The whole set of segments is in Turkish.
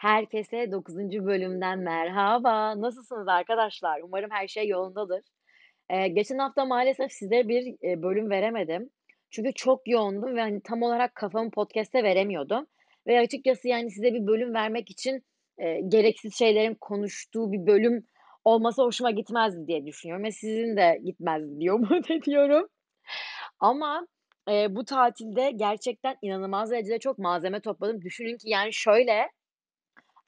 Herkese 9. bölümden merhaba. Nasılsınız arkadaşlar? Umarım her şey yolundadır. Eee, geçen hafta maalesef size bir, eee, bölüm veremedim. Çünkü çok yoğundum ve, hani, tam olarak kafamı podcast'e veremiyordum ve açıkçası, yani, size bir bölüm vermek için, eee, gereksiz şeylerin konuştuğu bir bölüm olması hoşuma gitmezdi diye düşünüyorum ve sizin de gitmezdi diye umut ediyorum. Ama, eee, bu tatilde gerçekten inanılmaz derecede çok malzeme topladım. Düşünün ki, yani, şöyle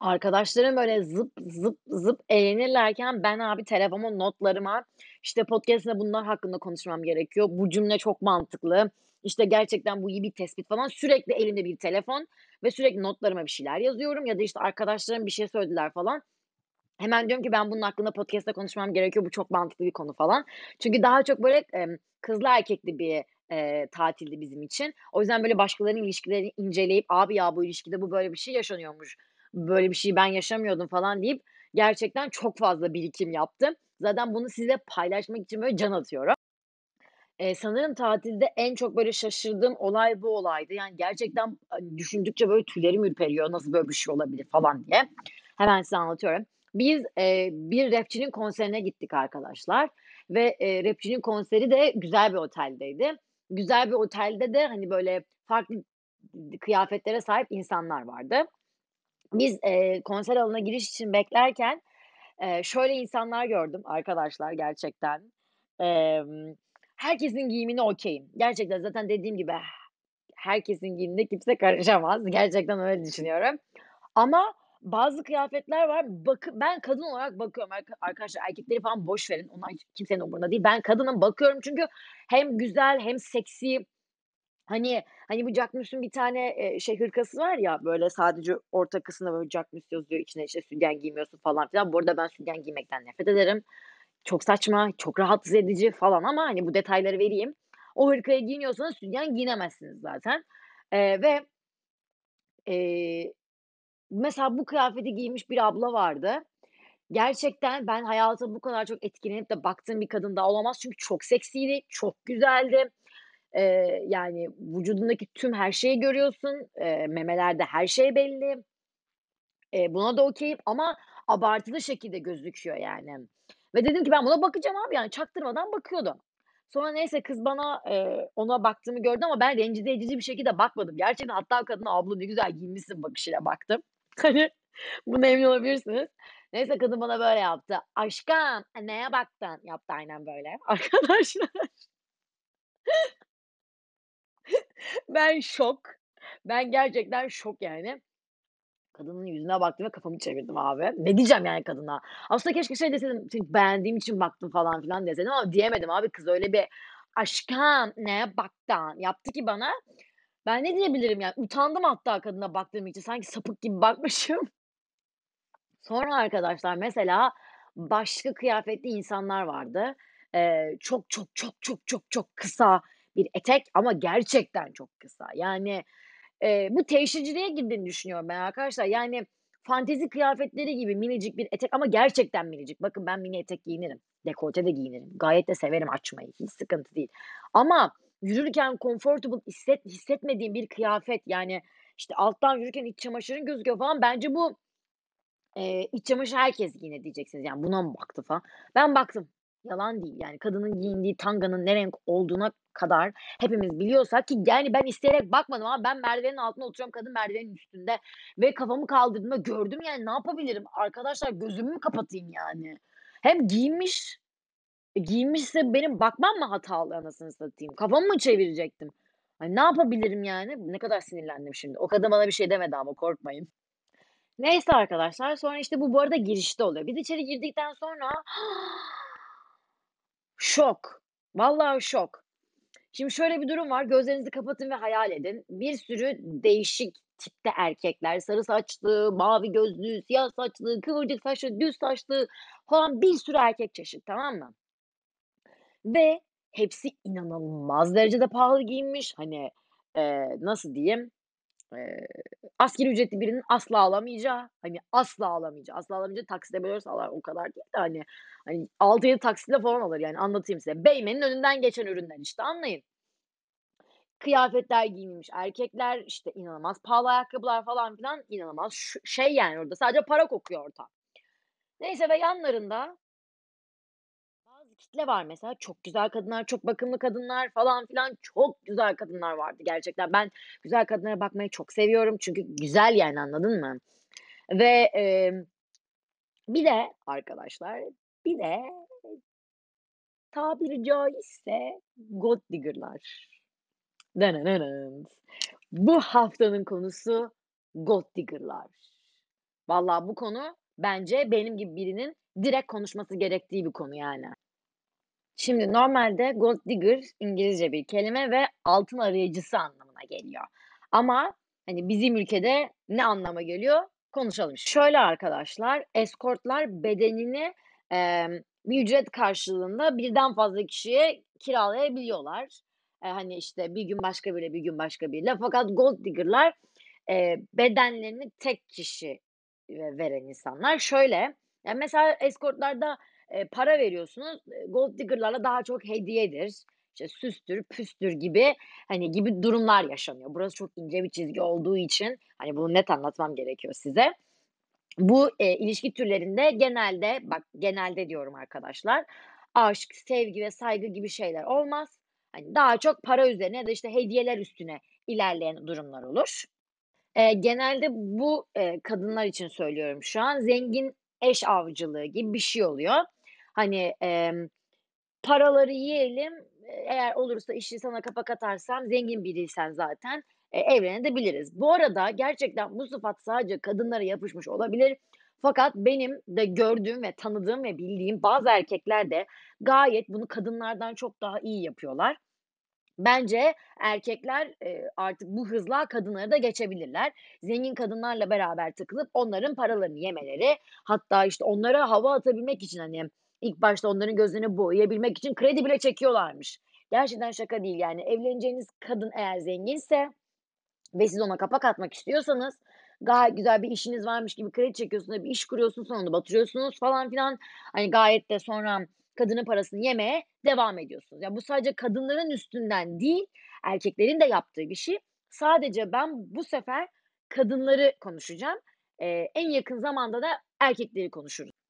Arkadaşlarım böyle zıp zıp zıp eğlenirlerken ben abi telefona notlarıma, işte, podcast'te bunlar hakkında konuşmam gerekiyor, bu cümle çok mantıklı, işte, gerçekten bu iyi bir tespit falan. Sürekli elimde bir telefon ve sürekli notlarıma bir şeyler yazıyorum ya da, işte, arkadaşlarım bir şey söylediler falan. Hemen diyorum ki ben bunun hakkında podcast'te konuşmam gerekiyor, bu çok mantıklı bir konu falan. Çünkü daha çok böyle, kızlı erkekli bir, eee, tatildi bizim için. O yüzden böyle başkalarının ilişkilerini inceleyip, "Abi ya bu ilişkide bu böyle bir şey yaşanıyormuş, böyle bir şeyi ben yaşamıyordum." falan deyip gerçekten çok fazla birikim yaptım. Zaten bunu sizinle paylaşmak için böyle can atıyorum. Eee, sanırım tatilde en çok böyle şaşırdığım olay bu olaydı. Yani gerçekten, düşündükçe böyle tüylerim ürperiyor, "Nasıl böyle bir şey olabilir?" falan diye. Hemen size anlatıyorum. Biz, eee, bir rapçinin konserine gittik arkadaşlar ve, eee, rapçinin konseri de güzel bir oteldeydi. Güzel bir otelde de, hani, böyle farklı kıyafetlere sahip insanlar vardı. Biz, eee, konser alanına giriş için beklerken, eee, şöyle insanlar gördüm arkadaşlar gerçekten. Emm, herkesin giyimine okay'im. Gerçekten zaten dediğim gibi herkesin giyimine kimse karışamaz. Gerçekten öyle düşünüyorum. Ama bazı kıyafetler var. Bakı ben kadın olarak bakıyorum arka arkadaşlar erkekleri falan boş verin. Onlar kimsenin umurunda değil. Ben kadınım, bakıyorum çünkü hem güzel hem seksi. Hani hani bu Jacquemus'un bir tane, eee, şey hırkası var ya, böyle sadece orta kısmında böyle Jacquemus yazıyor, içine işte sütyen giymiyorsun falan filan. Bu arada ben sütyen giymekten nefret ederim. Çok saçma, çok rahatsız edici falan ama, hani, bu detayları vereyim. O hırkayı giyiniyorsanız sütyen giyinemezsiniz zaten. Eee, ve, eee, mesela bu kıyafeti giymiş bir abla vardı. Gerçekten ben hayatımda bu kadar çok etkilenip de baktığım bir kadın daha olamaz. Çünkü çok seksiydi, çok güzeldi. Eee, yani vücudundaki tüm her şeyi görüyorsun. Eee, memelerde her şey belli. Eee, buna da okay'im ama abartılı şekilde gözüküyor yani. Ve dedim ki ben buna bakacağım abi yani çaktırmadan bakıyordum. Sonra neyse kız bana, eee, ona baktığımı gördü ama ben rencide edici bir şekilde bakmadım. Gerçekten hatta kadına "Abla ne güzel giyinmişsin." bakışıyla baktım. Hani, buna emin olabilirsiniz. Neyse kadın bana böyle yaptı. "Aşkım, neye baktın?" yaptı aynen böyle arkadaşlar. Ben şok. Ben gerçekten şok yani. Kadının yüzüne baktım ve kafamı çevirdim abi. Ne diyeceğim yani kadına? Aslında keşke şey deseydim, seni beğendiğim için baktım falan filan deseydim ama diyemedim abi. Kız öyle bir "Aşkım, neye baktın?" yaptı ki bana. Ben ne diyebilirim yani? Utandım hatta kadına baktığım için. Sanki sapık gibi bakmışım. Sonra arkadaşlar mesela başka kıyafetli insanlar vardı. Eee, çok, çok, çok, çok, çok, çok kısa bir etek ama gerçekten çok kısa. Yani, eee, bu teşhirciliğe girdiğini düşünüyorum ben arkadaşlar. Yani fantezi kıyafetleri gibi minicik bir etek ama gerçekten minicik. Bakın ben mini etek giyinirim, dekolte de giyinirim. Gayet de severim açmayı, hiç sıkıntı değil. Ama yürürken comfortable hisset hissetmediğim bir kıyafet, yani, işte, alttan yürürken iç çamaşırın gözüküyor falan. Bence bu Eee, iç çamaşırı herkes giyinir diyeceksiniz. Yani buna mı baktı falan. Ben baktım. Yalan değil. Yani kadının giyindiği tanganın ne renk olduğuna kadar hepimiz biliyorsak ki yani ben isteyerek bakmadım ama ben merdivenin altında oturuyorum, kadın merdivenin üstünde ve kafamı kaldırdığımda gördüm yani ne yapabilirim? Arkadaşlar gözümü mü kapatayım yani? Hem giyinmiş, e, giyinmişse benim bakmam mı hatalı anasını satayım? Kafamı mı çevirecektim? Hani ne yapabilirim yani? Ne kadar sinirlendim şimdi. O kadın bana bir şey demedi ama korkmayın. Neyse arkadaşlar, sonra, işte, bu bu arada girişte oluyor. Biz içeri girdikten sonra şok. Vallahi şok. Şimdi şöyle bir durum var, gözlerinizi kapatın ve hayal edin. Bir sürü değişik tipte erkekler, sarı saçlı, mavi gözlü, siyah saçlı, kıvırcık saçlı, düz saçlı falan bir sürü erkek çeşit, tamam mı? Ve hepsi inanılmaz derecede pahalı giyinmiş. Hani, eee, nasıl diyeyim? Eee, asgari ücretli birinin asla alamayacağı, hani, asla alamayacağı, asla alamayacağı taksite bölürse alar o kadar değil de, hani hani, 6-7 taksitle falan alır yani anlatayım size. Beymen'in önünden geçen ürünler işte anlayın. kıyafetler giyinmiş erkekler, işte, inanılmaz pahalı ayakkabılar falan filan, inanılmaz şey yani orada sadece para kokuyor ortam. Neyse ve yanlarında kitle var mesela, çok güzel kadınlar, çok bakımlı kadınlar falan filan, çok güzel kadınlar vardı gerçekten. Ben güzel kadınlara bakmayı çok seviyorum çünkü güzel yani, anladın mı? Ve, emm, bir de arkadaşlar, bir de tabiri caizse gold digger'lar. Bu haftanın konusu gold digger'lar. Vallahi bu konu bence benim gibi birinin direkt konuşması gerektiği bir konu yani. Şimdi normalde gold digger İngilizce bir kelime ve altın arayıcısı anlamına geliyor. Ama, hani, bizim ülkede ne anlama geliyor? Konuşalım. Şöyle arkadaşlar, escort'lar bedenini, emm, bir ücret karşılığında birden fazla kişiye kiralayabiliyorlar. Eee, hani, işte, bir gün başka biriyle, bir gün başka biriyle. Fakat gold digger'lar, eee, bedenlerini tek kişiye veren insanlar. Şöyle, ya, mesela escort'larda, eee, para veriyorsunuz, gold digger'larla daha çok hediyedir, işte, süstür, püstür gibi, hani, gibi durumlar yaşanıyor. Burası çok ince bir çizgi olduğu için, hani, bunu net anlatmam gerekiyor size. Bu, eee, ilişki türlerinde genelde, bak genelde diyorum arkadaşlar, aşk, sevgi ve saygı gibi şeyler olmaz. Hani, daha çok para üzerine ya da, işte, hediyeler üstüne ilerleyen durumlar olur. Eee, genelde bu, eee, kadınlar için söylüyorum şu an, zengin eş avcılığı gibi bir şey oluyor. Hani, emm, paraları yiyelim, eğer olursa işi sana kapak atarsam zengin biriysen zaten, eee, evlenebiliriz. Bu arada gerçekten bu sıfat sadece kadınlara yapışmış olabilir. Fakat benim de gördüğüm ve tanıdığım ve bildiğim bazı erkekler de gayet bunu kadınlardan çok daha iyi yapıyorlar. Bence erkekler, eee, artık bu hızla kadınları da geçebilirler. Zengin kadınlarla beraber takılıp onların paralarını yemeleri, hatta, işte, onlara hava atabilmek için, hani, ilk başta onların gözlerini boyayabilmek için kredi bile çekiyorlarmış. Gerçekten şaka değil yani. Evleneceğiniz kadın eğer zenginse ve siz ona kapak atmak istiyorsanız gayet güzel bir işiniz varmış gibi kredi çekiyorsunuz, bir iş kuruyorsunuz, sonra onu batırıyorsunuz falan filan. Hani, gayet de sonra kadının parasını yemeye devam ediyorsunuz. Ya, bu sadece kadınların üstünden değil, erkeklerin de yaptığı bir şey. Sadece ben bu sefer kadınları konuşacağım. Eee, en yakın zamanda da erkekleri konuşuruz.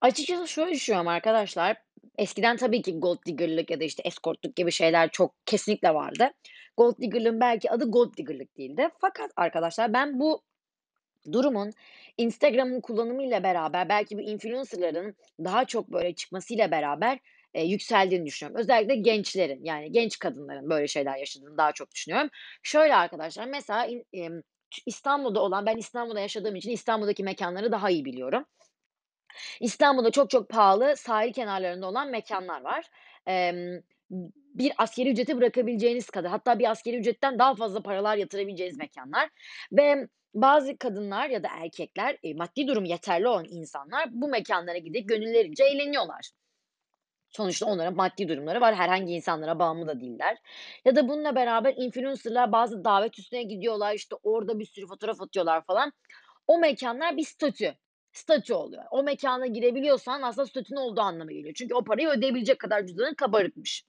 Açıkçası şöyle düşünüyorum arkadaşlar, eskiden tabii ki gold digger'lık ya da, işte, escort'luk gibi şeyler çok kesinlikle vardı. Gold digger'lığın belki adı gold digger'lık değildi. Fakat arkadaşlar ben bu durumun Instagram'ın kullanımıyla beraber, belki bu influencer'ların daha çok böyle çıkmasıyla beraber, eee, yükseldiğini düşünüyorum. Özellikle gençlerin, yani genç kadınların böyle şeyler yaşadığını daha çok düşünüyorum. Şöyle arkadaşlar, mesela in ç İstanbul'da olan, ben İstanbul'da yaşadığım için İstanbul'daki mekânları daha iyi biliyorum. İstanbul'da çok çok pahalı sahil kenarlarında olan mekânlar var. Emm, bir asgari ücreti bırakabileceğiniz kadar, hatta bir asgari ücretten daha fazla paralar yatırabileceğiniz mekânlar ve bazı kadınlar ya da erkekler, eee, maddi durumu yeterli olan insanlar bu mekânlara gidip gönüllerince eğleniyorlar. Sonuçta onların maddi durumları var. Herhangi insanlara bağımlı da değiller. Ya da bununla beraber influencer'lar bazı davet üstüne gidiyorlar, işte, orada bir sürü fotoğraf atıyorlar falan. O mekânlar bir statü. Statü oluyor. O mekâna girebiliyorsan aslında statün olduğu anlamına geliyor. Çünkü o parayı ödeyebilecek kadar cüzdanın kabarıkmış.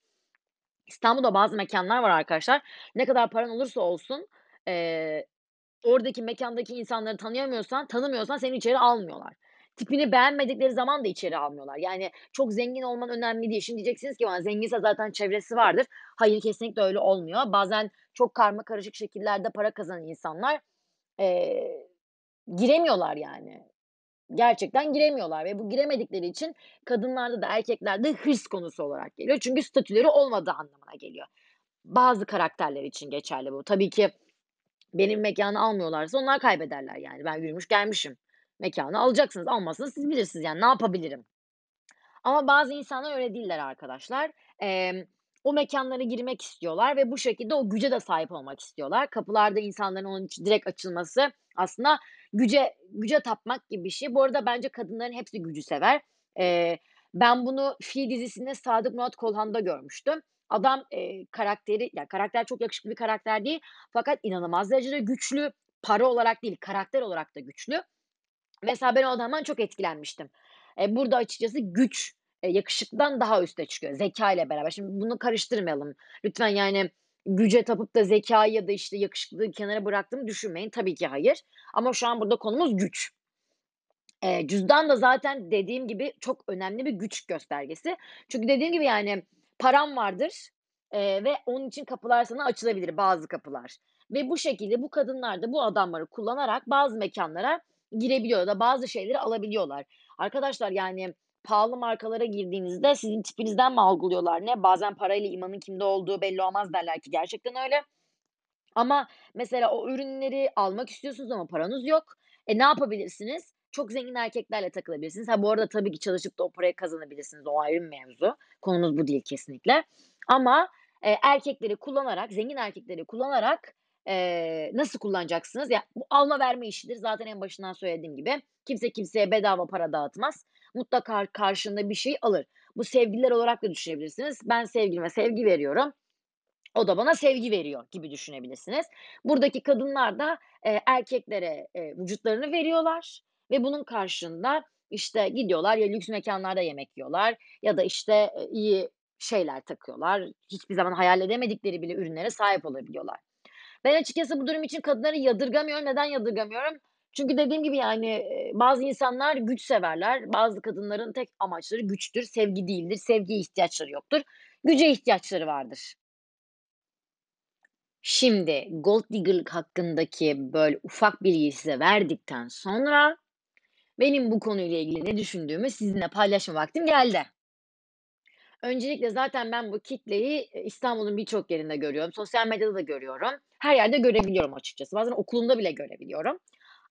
İstanbul'da bazı mekânlar var arkadaşlar. Ne kadar paran olursa olsun, eee, oradaki mekândaki insanları tanıyamıyorsan, tanımıyorsan seni içeri almıyorlar. Tipini beğenmedikleri zaman da içeri almıyorlar. Yani çok zengin olman önemli değil. Şimdi diyeceksiniz ki bana zenginse zaten çevresi vardır. Hayır, kesinlikle öyle olmuyor. Bazen çok karmakarışık şekillerde para kazanan insanlar, eee, giremiyorlar yani. Gerçekten giremiyorlar ve bu giremedikleri için kadınlarda da erkeklerde hırs konusu olarak geliyor. Çünkü statüleri olmadığı anlamına geliyor. Bazı karakterler için geçerli bu. Tabii ki benim mekânı almıyorlarsa onlar kaybederler yani. Ben yürümüş gelmişim. Mekânı alacaksınız, almazsanız siz bilirsiniz yani ne yapabilirim? Ama bazı insanlar öyle değiller arkadaşlar. Emm, o mekânlara girmek istiyorlar ve bu şekilde o güce de sahip olmak istiyorlar. Kapılarda insanların onun için direkt açılması aslında güce güce tapmak gibi bir şey. Bu arada bence kadınların hepsi gücü sever. Eee, ben bunu Fi dizisinde Sadık Murat Kolhan'da görmüştüm. Adam, eee, karakteri ya karakter çok yakışıklı bir karakter değil fakat inanılmaz derecede güçlü. Para olarak değil, karakter olarak da güçlü. Mesela ben o adamdan çok etkilenmiştim. Eee, burada açıkçası güç, eee, yakışıklıdan daha üste çıkıyor zekâyla beraber. Şimdi bunu karıştırmayalım lütfen, yani, güce tapıp da zekâyı ya da, işte, yakışıklılığı kenara bıraktığımı düşünmeyin. Tabii ki hayır ama şu an burada konumuz güç. Eee, cüzdan da zaten dediğim gibi çok önemli bir güç göstergesi. Çünkü dediğim gibi, yani, paran vardır, eee, ve onun için kapılar sana açılabilir, bazı kapılar. Ve bu şekilde bu kadınlar da bu adamları kullanarak bazı mekânlara girebiliyor da bazı şeyleri alabiliyorlar. Arkadaşlar, yani, pahalı markalara girdiğinizde sizin tipinizden mi algılıyorlar ne? Bazen parayla imanın kimde olduğu belli olmaz derler ki gerçekten öyle. Ama mesela o ürünleri almak istiyorsunuz ama paranız yok. E, ne yapabilirsiniz? Çok zengin erkeklerle takılabilirsiniz. Ha, bu arada tabii ki çalışıp da o parayı kazanabilirsiniz. O ayrı bir mevzu. Konumuz bu değil kesinlikle. Ama, eee, erkekleri kullanarak, zengin erkekleri kullanarak, eee, nasıl kullanacaksınız? Ya, bu alma verme işidir. Zaten en başından söylediğim gibi kimse kimseye bedava para dağıtmaz. Mutlaka karşılığında bir şey alır. Bu sevgililer olarak da düşünebilirsiniz. Ben sevgilime sevgi veriyorum. O da bana sevgi veriyor gibi düşünebilirsiniz. Buradaki kadınlar da, eee, erkeklere, eee, vücutlarını veriyorlar ve bunun karşılığında, işte, gidiyorlar ya lüks mekânlarda yemek yiyorlar ya da, işte, eee, iyi şeyler takıyorlar. Hiçbir zaman hayal edemedikleri bile ürünlere sahip olabiliyorlar. Ben açıkçası bu durum için kadınları yadırgamıyorum. Neden yadırgamıyorum? Çünkü dediğim gibi, yani, bazı insanlar güç severler. Bazı kadınların tek amaçları güçtür, sevgi değildir. Sevgiye ihtiyaçları yoktur. Güce ihtiyaçları vardır. Şimdi gold digger'lık hakkındaki böyle ufak bilgiyi size verdikten sonra benim bu konuyla ilgili ne düşündüğümü sizinle paylaşma vaktim geldi. Öncelikle zaten ben bu kitleyi, İstanbul'un birçok yerinde görüyorum. Sosyal medyada da görüyorum. Her yerde görebiliyorum açıkçası. Bazen okulumda bile görebiliyorum.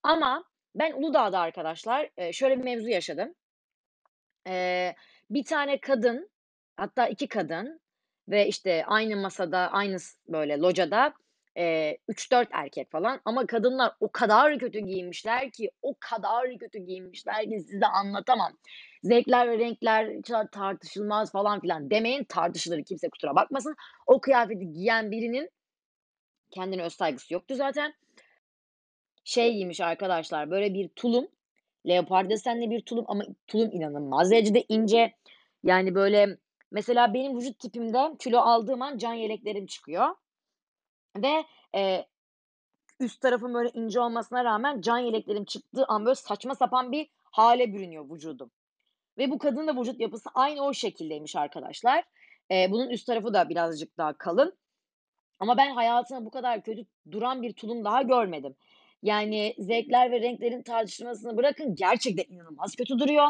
Ama ben Uludağ'da arkadaşlar, şöyle bir mevzu yaşadım. Bir tane kadın, hatta 2 kadın ve, işte, aynı masada, aynı böyle locada, eee, 3-4 erkek falan ama kadınlar o kadar kötü giyinmişler ki, o kadar kötü giyinmişler ki size anlatamam. Zevkler ve renkler tartışılmaz falan filan demeyin, tartışılır, kimse kusura bakmasın. O kıyafeti giyen birinin kendine öz saygısı yoktu zaten. Şey giymiş arkadaşlar, böyle bir tulum, leopar desenli bir tulum ama tulum inanılmaz derecede ince. Yani, böyle, mesela benim vücut tipimde kilo aldığım an can yeleklerim çıkıyor ve, eee, üst tarafım böyle ince olmasına rağmen can yeleklerim çıktığı an böyle saçma sapan bir hâle bürünüyor vücudum ve bu kadının da vücut yapısı aynı o şekildeymiş arkadaşlar. Eee, bunun üst tarafı da birazcık daha kalın ama ben hayatımda bu kadar kötü duran bir tulum daha görmedim. Yani, zevkler ve renklerin tartışılmasını bırakın, gerçekten inanılmaz kötü duruyor.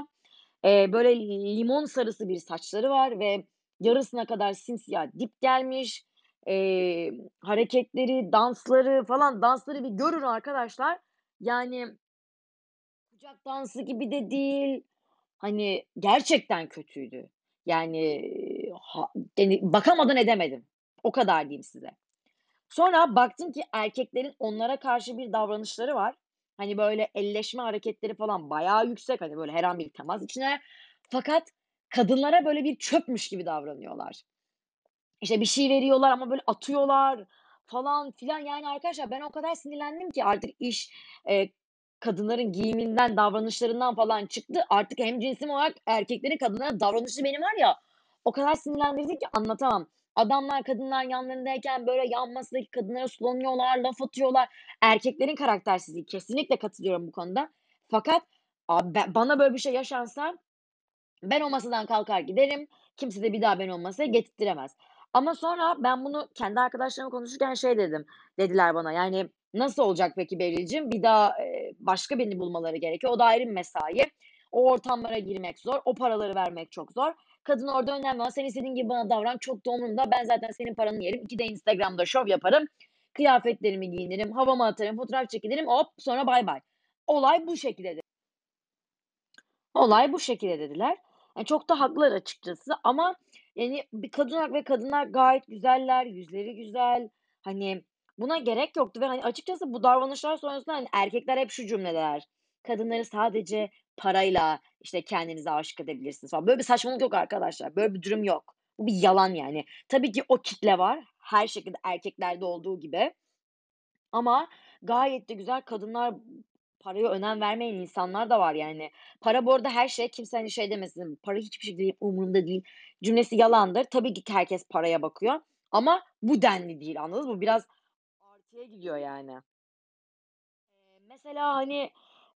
Eee, böyle limon sarısı bir saçları var ve yarısına kadar simsiyah dip gelmiş. Eee, hareketleri, dansları falan, dansları bir görün arkadaşlar. Yani kucak dansı gibi de değil. Hani, gerçekten kötüydü. Yani, ha yani, bakamadan edemedim. O kadar diyeyim size. Sonra baktım ki erkeklerin onlara karşı bir davranışları var. Hani, böyle elleşme hareketleri falan bayağı yüksek. Hani, böyle her an bir temas içindeler. Fakat kadınlara böyle bir çöpmüş gibi davranıyorlar. İşte, bir şey veriyorlar ama böyle atıyorlar falan filan. Yani, arkadaşlar ben o kadar sinirlendim ki artık iş, eee, kadınların giyiminden, davranışlarından falan çıktı. Artık hemcinsim olarak erkeklerin kadınlara davranışı beni var ya, o kadar sinirlendirdi ki anlatamam. Adamlar kadınlar yanlarındayken böyle yan masadaki kadınlara sulanıyorlar, laf atıyorlar. Erkeklerin karaktersizliği, kesinlikle katılıyorum bu konuda. Fakat abi be bana böyle bir şey yaşansa ben o masadan kalkar giderim. Kimse de bir daha beni o masaya getirttiremez. Ama sonra ben bunu kendi arkadaşlarımla konuşurken şey dedim, dediler bana, yani, "Nasıl olacak peki Beril'cim? Bir daha, başka birini bulmaları gerekiyor. O da ayrı bir mesai. O ortamlara girmek zor, o paraları vermek çok zor. Kadın orada önemli olan sen istediğin gibi bana davran, çok da umurumda. Ben zaten senin paranı yerim. 2 de Instagram'da şov yaparım. Kıyafetlerimi giyinirim, havamı atarım, fotoğraf çekinirim, hop sonra baybay. Olay bu şekilde." de Olay bu şekilde dediler. E, çok da haklılar açıkçası ama, yani, bir kadın ve kadınlar gayet güzeller, yüzleri güzel. Hani, buna gerek yoktu ve, hani, açıkçası bu davranışlar sonrasında, hani, erkekler hep şu cümleler: "Kadınları sadece parayla, işte, kendinize aşık edebilirsiniz." falan. Böyle bir saçmalık yok arkadaşlar. Böyle bir durum yok. Bu bir yalan yani. Tabii ki o kitle var. Her şekilde erkeklerde olduğu gibi. Ama gayet de güzel kadınlar paraya önem vermeyen insanlar da var yani. Para bu arada her şey. Kimse, hani, şey demesin, "Para hiçbir şey değil, umurumda değil." cümlesi yalandır. Tabii ki herkes paraya bakıyor Ama bu denli değil, anladın mı? Biraz artıya gidiyor yani. Eee, mesela, hani,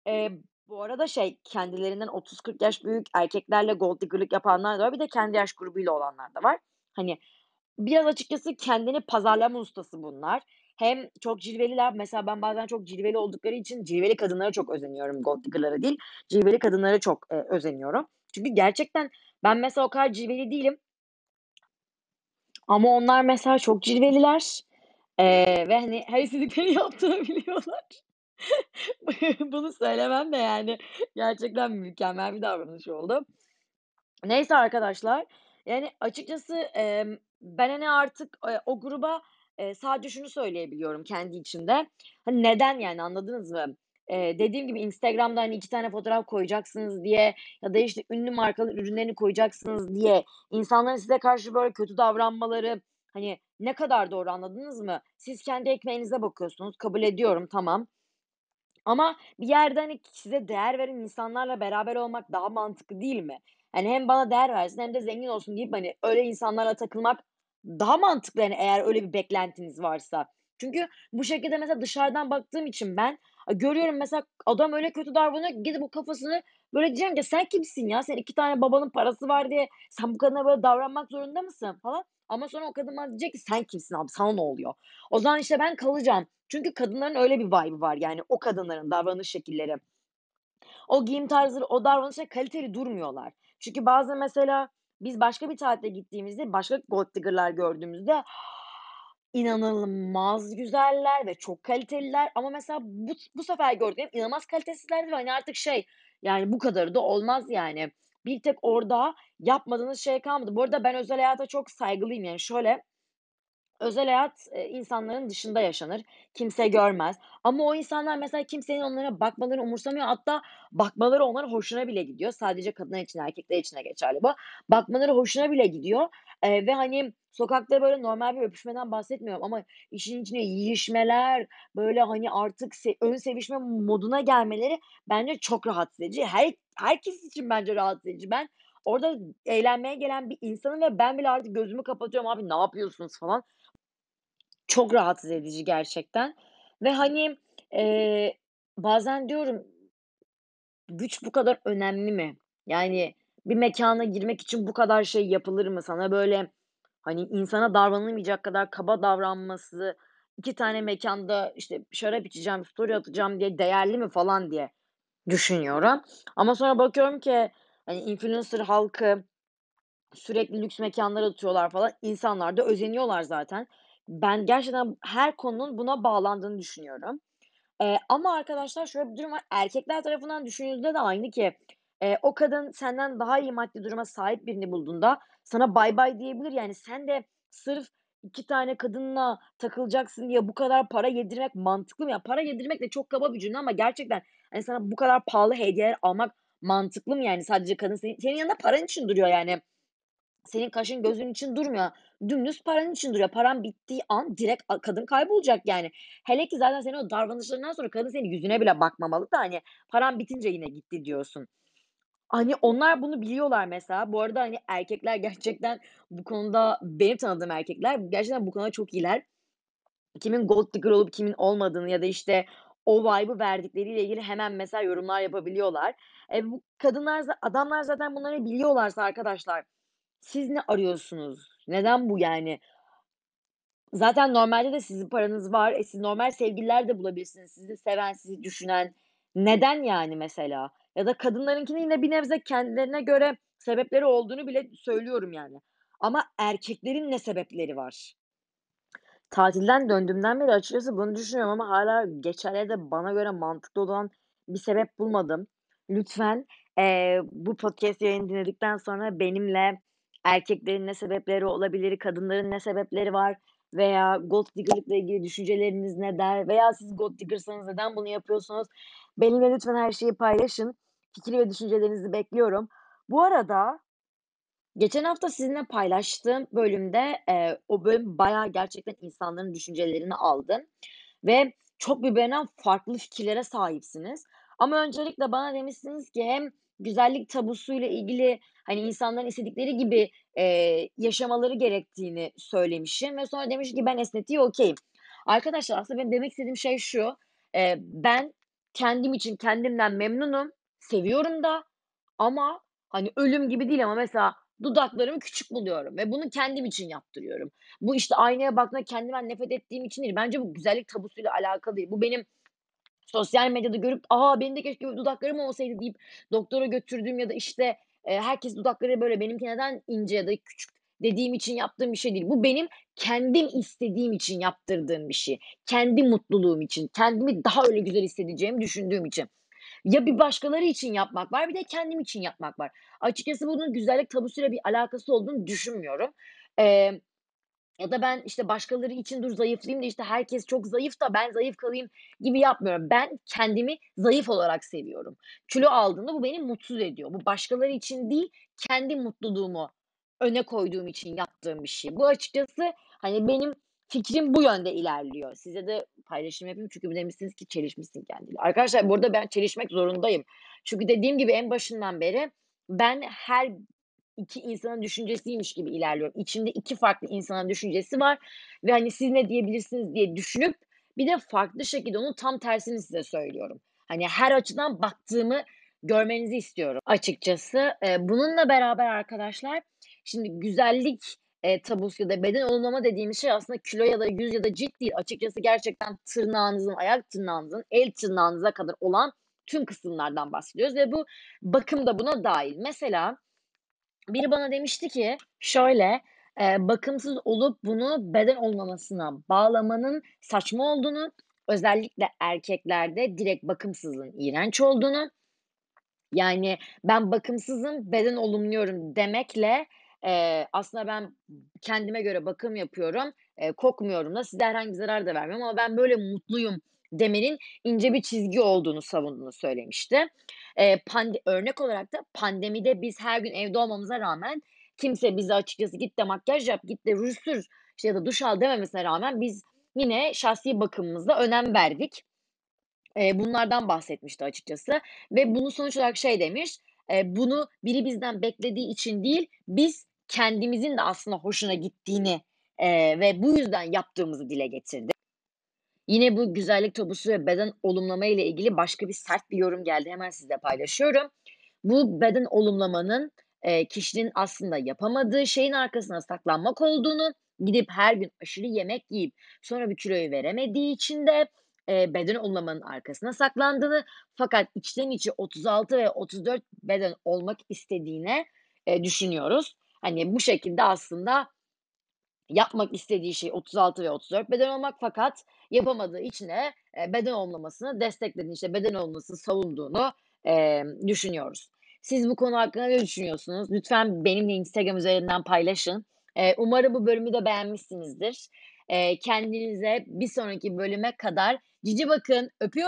eee, bu arada şey, kendilerinden 30-40 yaş büyük erkeklerle gold digger'lık yapanlar da var. Bir de kendi yaş grubuyla olanlar da var. Hani, biraz açıkçası kendini pazarlama ustası bunlar. Hem çok cilveliler. Mesela ben bazen çok cilveli oldukları için cilveli kadınlara çok özeniyorum, gold digger'lara değil. Cilveli kadınlara çok, eee, özeniyorum. Çünkü gerçekten ben mesela o kadar cilveli değilim. Ama onlar mesela çok cilveliler, eee, ve, hani, her istediklerini yaptırabiliyorlar. Bunu söylemem de, yani, gerçekten mükemmel bir davranış oldu. Neyse arkadaşlar, yani, açıkçası, emm, ben, hani, artık, eee, o gruba, eee, sadece şunu söyleyebiliyorum kendi içimde. Hani, neden, yani, anladınız mı? Eee, dediğim gibi Instagram'da, hani, 2 tane fotoğraf koyacaksınız diye ya da, işte, ünlü markaların ürünlerini koyacaksınız diye insanların size karşı böyle kötü davranmaları, hani, ne kadar doğru, anladınız mı? Siz kendi ekmeğinize bakıyorsunuz, kabul ediyorum, tamam. Ama bir yerde, hani, size değer veren insanlarla beraber olmak daha mantıklı değil mi? Hani, hem bana değer versin hem de zengin olsun deyip, hani, öyle insanlarla takılmak daha mantıklı, hani, eğer öyle bir beklentiniz varsa. Çünkü bu şekilde mesela dışarıdan baktığım için ben, görüyorum mesela adam öyle kötü davranıyor gidip o kafasını böyle diyeceğim ki "Sen kimsin ya? Senin 2 tane babanın parası var diye sen bu kadına böyle davranmak zorunda mısın?" falan. Ama sonra o kadın bana diyecek ki "Sen kimsin abi, sana ne oluyor?" O zaman, işte, ben kalacağım. Çünkü kadınların öyle bir vibe'ı var, yani, o kadınların davranış şekilleri. O giyim tarzları, o davranışlar kaliteli durmuyorlar. Çünkü bazen mesela biz başka bir tatile gittiğimizde başka gold digger'lar gördüğümüzde inanılmaz güzeller ve çok kaliteliler ama mesela bu bu sefer gördüklerim inanılmaz kalitesizlerdi ve, hani, artık şey, yani, bu kadarı da olmaz, yani. Bir tek orada yapmadığınız şey kalmadı. Bu arada ben özel hayata çok saygılıyım. Yani, şöyle, özel hayat, insanların dışında yaşanır. Kimse görmez ama o insanlar mesela kimsenin onlara bakmalarını umursamıyor. Hatta bakmaları onların hoşuna bile gidiyor. Sadece kadınlar için, erkekler için de geçerli bu. Bakmaları hoşuna bile gidiyor, eee, ve, hani, sokakta böyle normal bir öpüşmeden bahsetmiyorum ama işin içine yiyişmeler, böyle, hani, artık se ön sevişme moduna gelmeleri bence çok rahatsız edici. Her herkes için bence rahatsız edici. Ben orada eğlenmeye gelen bir insanım ve ben bile artık gözümü kapatıyorum. "Abi, ne yapıyorsunuz?" falan. Çok rahatsız edici gerçekten ve, hani, eee, bazen diyorum güç bu kadar önemli mi? Yani, bir mekâna girmek için bu kadar şey yapılır mı? Sana, böyle, hani, insana davranılmayacak kadar kaba davranması, 2 tane mekânda, işte, şarap içeceğim, story atacağım diye değerli mi falan diye düşünüyorum. Ama sonra bakıyorum ki, hani, influencer halkı sürekli lüks mekânlara atıyorlar falan. İnsanlar da özeniyorlar zaten. Ben gerçekten her konunun buna bağlandığını düşünüyorum. Eee, ama arkadaşlar şöyle bir durum var. Erkekler tarafından düşünüldüğünde de aynı ki, eee, o kadın senden daha iyi maddi duruma sahip birini bulduğunda sana bay bay diyebilir. Yani, sen de sırf 2 tane kadınla takılacaksın diye bu kadar para yedirmek mantıklı mı? Ya, para yedirmek de çok kaba bir cümle ama gerçekten, hani, sana bu kadar pahalı hediyeler almak mantıklı mı yani? Sadece kadın senin senin yanında paran için duruyor yani. Senin kaşın gözün için durmuyor. Dümdüz paran için duruyor. Paran bittiği an direkt kadın kaybolacak yani. Hele ki zaten senin o davranışlarından sonra kadın senin yüzüne bile bakmamalı da, hani, paran bitince yine gitti diyorsun. Hani, onlar bunu biliyorlar mesela. Bu arada, hani, erkekler gerçekten bu konuda benim tanıdığım erkekler gerçekten bu konuda çok iyiler. Kimin gold digger olup kimin olmadığını ya da, işte, o vibe'ı verdikleriyle ilgili hemen mesela yorumlar yapabiliyorlar. E, bu kadınlar adamlar zaten bunları biliyorlarsa arkadaşlar siz ne arıyorsunuz? Neden bu yani? Zaten normalde de sizin paranız var. E, siz normal sevgililer de bulabilirsiniz. Sizi seven, sizi düşünen. Neden yani mesela? Ya da kadınlarınkinin yine bir nebze kendilerine göre sebepleri olduğunu bile söylüyorum yani. Ama erkeklerin ne sebepleri var? Tatilden döndüğümden beri açıkçası bunu düşünüyorum ama hâlâ geçerli da bana göre mantıklı olan bir sebep bulmadım. Lütfen, eee, bu podcast yayını dinledikten sonra benimle erkeklerin ne sebepleri olabilir, kadınların ne sebepleri var veya gold digger'lıkla ilgili düşünceleriniz neler veya siz gold digger'sanız neden bunu yapıyorsunuz? Benimle lütfen her şeyi paylaşın. Fikir ve düşüncelerinizi bekliyorum. Bu arada geçen hafta sizinle paylaştığım bölümde, eee, o bölüm bayağı gerçekten insanların düşüncelerini aldı ve çok birbirinden farklı fikirlere sahipsiniz. Ama öncelikle bana demişsiniz ki hem güzellik tabusuyla ilgili, hani, insanların istedikleri gibi, eee, yaşamaları gerektiğini söylemişim ve sonra demişim ki ben estetiğe okay'im. Arkadaşlar aslında benim demek istediğim şey şu: Eee, ben kendim için kendimden memnunum, seviyorum da ama, hani, ölüm gibi değil ama mesela dudaklarımı küçük buluyorum ve bunu kendim için yaptırıyorum. Bu, işte, aynaya bakma kendimden nefret ettiğim için değil. Bence bu güzellik tabusuyla alakalı değil. Bu benim sosyal medyada görüp, "A, benim de keşke dudaklarım olsaydı." deyip doktora götürdüğüm ya da, işte, eee, herkes dudakları böyle, benimki neden ince ya da küçük dediğim için yaptığım bir şey değil. Bu benim kendim istediğim için yaptırdığım bir şey. Kendi mutluluğum için, kendimi daha öyle güzel hissedeceğimi düşündüğüm için. Ya bir başkaları için yapmak var, bir de kendim için yapmak var. Açıkçası bunun güzellik tabusuyla bir alakası olduğunu düşünmüyorum. Eee, ya da ben, işte, başkaları için dur zayıflayayım da, işte, herkes çok zayıf da ben zayıf kalayım gibi yapmıyorum. Ben kendimi zayıf olarak seviyorum. Kilo aldığımda bu beni mutsuz ediyor. Bu başkaları için değil, kendi mutluluğumu öne koyduğum için yaptığım bir şey. Bu açıkçası, hani, benim fikrim bu yönde ilerliyor. Size de paylaşım yapayım çünkü demişsiniz ki çelişmişsin kendiyle. Arkadaşlar bu arada ben çelişmek zorundayım. Çünkü dediğim gibi en başından beri ben her 2 insanın düşüncesiymiş gibi ilerliyorum. İçimde 2 farklı insanın düşüncesi var ve, hani, siz ne diyebilirsiniz diye düşünüp bir de farklı şekilde onun tam tersini size söylüyorum. Hani, her açıdan baktığımı görmenizi istiyorum açıkçası. Eee, bununla beraber arkadaşlar, şimdi güzellik, eee, tabusu ya da beden olumlama dediğimiz şey aslında kilo ya da yüz ya da cilt değil. Açıkçası gerçekten tırnağınızın, ayak tırnağınızın, el tırnağınıza kadar olan tüm kısımlardan bahsediyoruz ve bu bakım da buna dâhil. Mesela biri bana demişti ki şöyle, eee, bakımsız olup bunu beden olmamasına bağlamanın saçma olduğunu, özellikle erkeklerde direkt bakımsızlığın iğrenç olduğunu, yani, ben bakımsızım, beden olumluyorum demekle, eee, aslında ben kendime göre bakım yapıyorum, eee, kokmuyorum da, size herhangi zarar da vermiyorum ama ben böyle mutluyum demenin ince bir çizgi olduğunu savunduğunu söylemişti. Eee, pande örnek olarak da pandemide biz her gün evde olmamıza rağmen kimse bize açıkçası "Git de makyaj yap, git de ruj sür, işte, ya da duş al." dememesine rağmen biz yine şahsi bakımımıza önem verdik. Eee, bunlardan bahsetmişti açıkçası ve bunu sonuç olarak şey demiş, eee, "Bunu biri bizden beklediği için değil, biz kendimizin de aslında hoşuna gittiğini, eee, ve bu yüzden yaptığımızı dile getirdi." Yine bu güzellik tabusu ve beden olumlama ile ilgili başka bir sert bir yorum geldi. Hemen sizinle paylaşıyorum. Bu beden olumlamanın, eee, kişinin aslında yapamadığı şeyin arkasına saklanmak olduğunu, gidip her gün aşırı yemek yiyip sonra bir kiloyu veremediği için de, eee, beden olumlamanın arkasına saklandığını fakat içten içe 36 ve 34 beden olmak istediğine, eee, düşünüyoruz. Hani, bu şekilde aslında yapmak istediği şey 36 ve 34 beden olmak fakat yapamadığı için de, eee, beden olumlamasını desteklediğini, işte, beden olumlamasını savunduğunu, emm, düşünüyoruz. Siz bu konu hakkında ne düşünüyorsunuz? Lütfen benimle Instagram üzerinden paylaşın. Eee, umarım bu bölümü de beğenmişsinizdir. Eee, kendinize bir sonraki bölüme kadar cici bakın. Öpüyorum.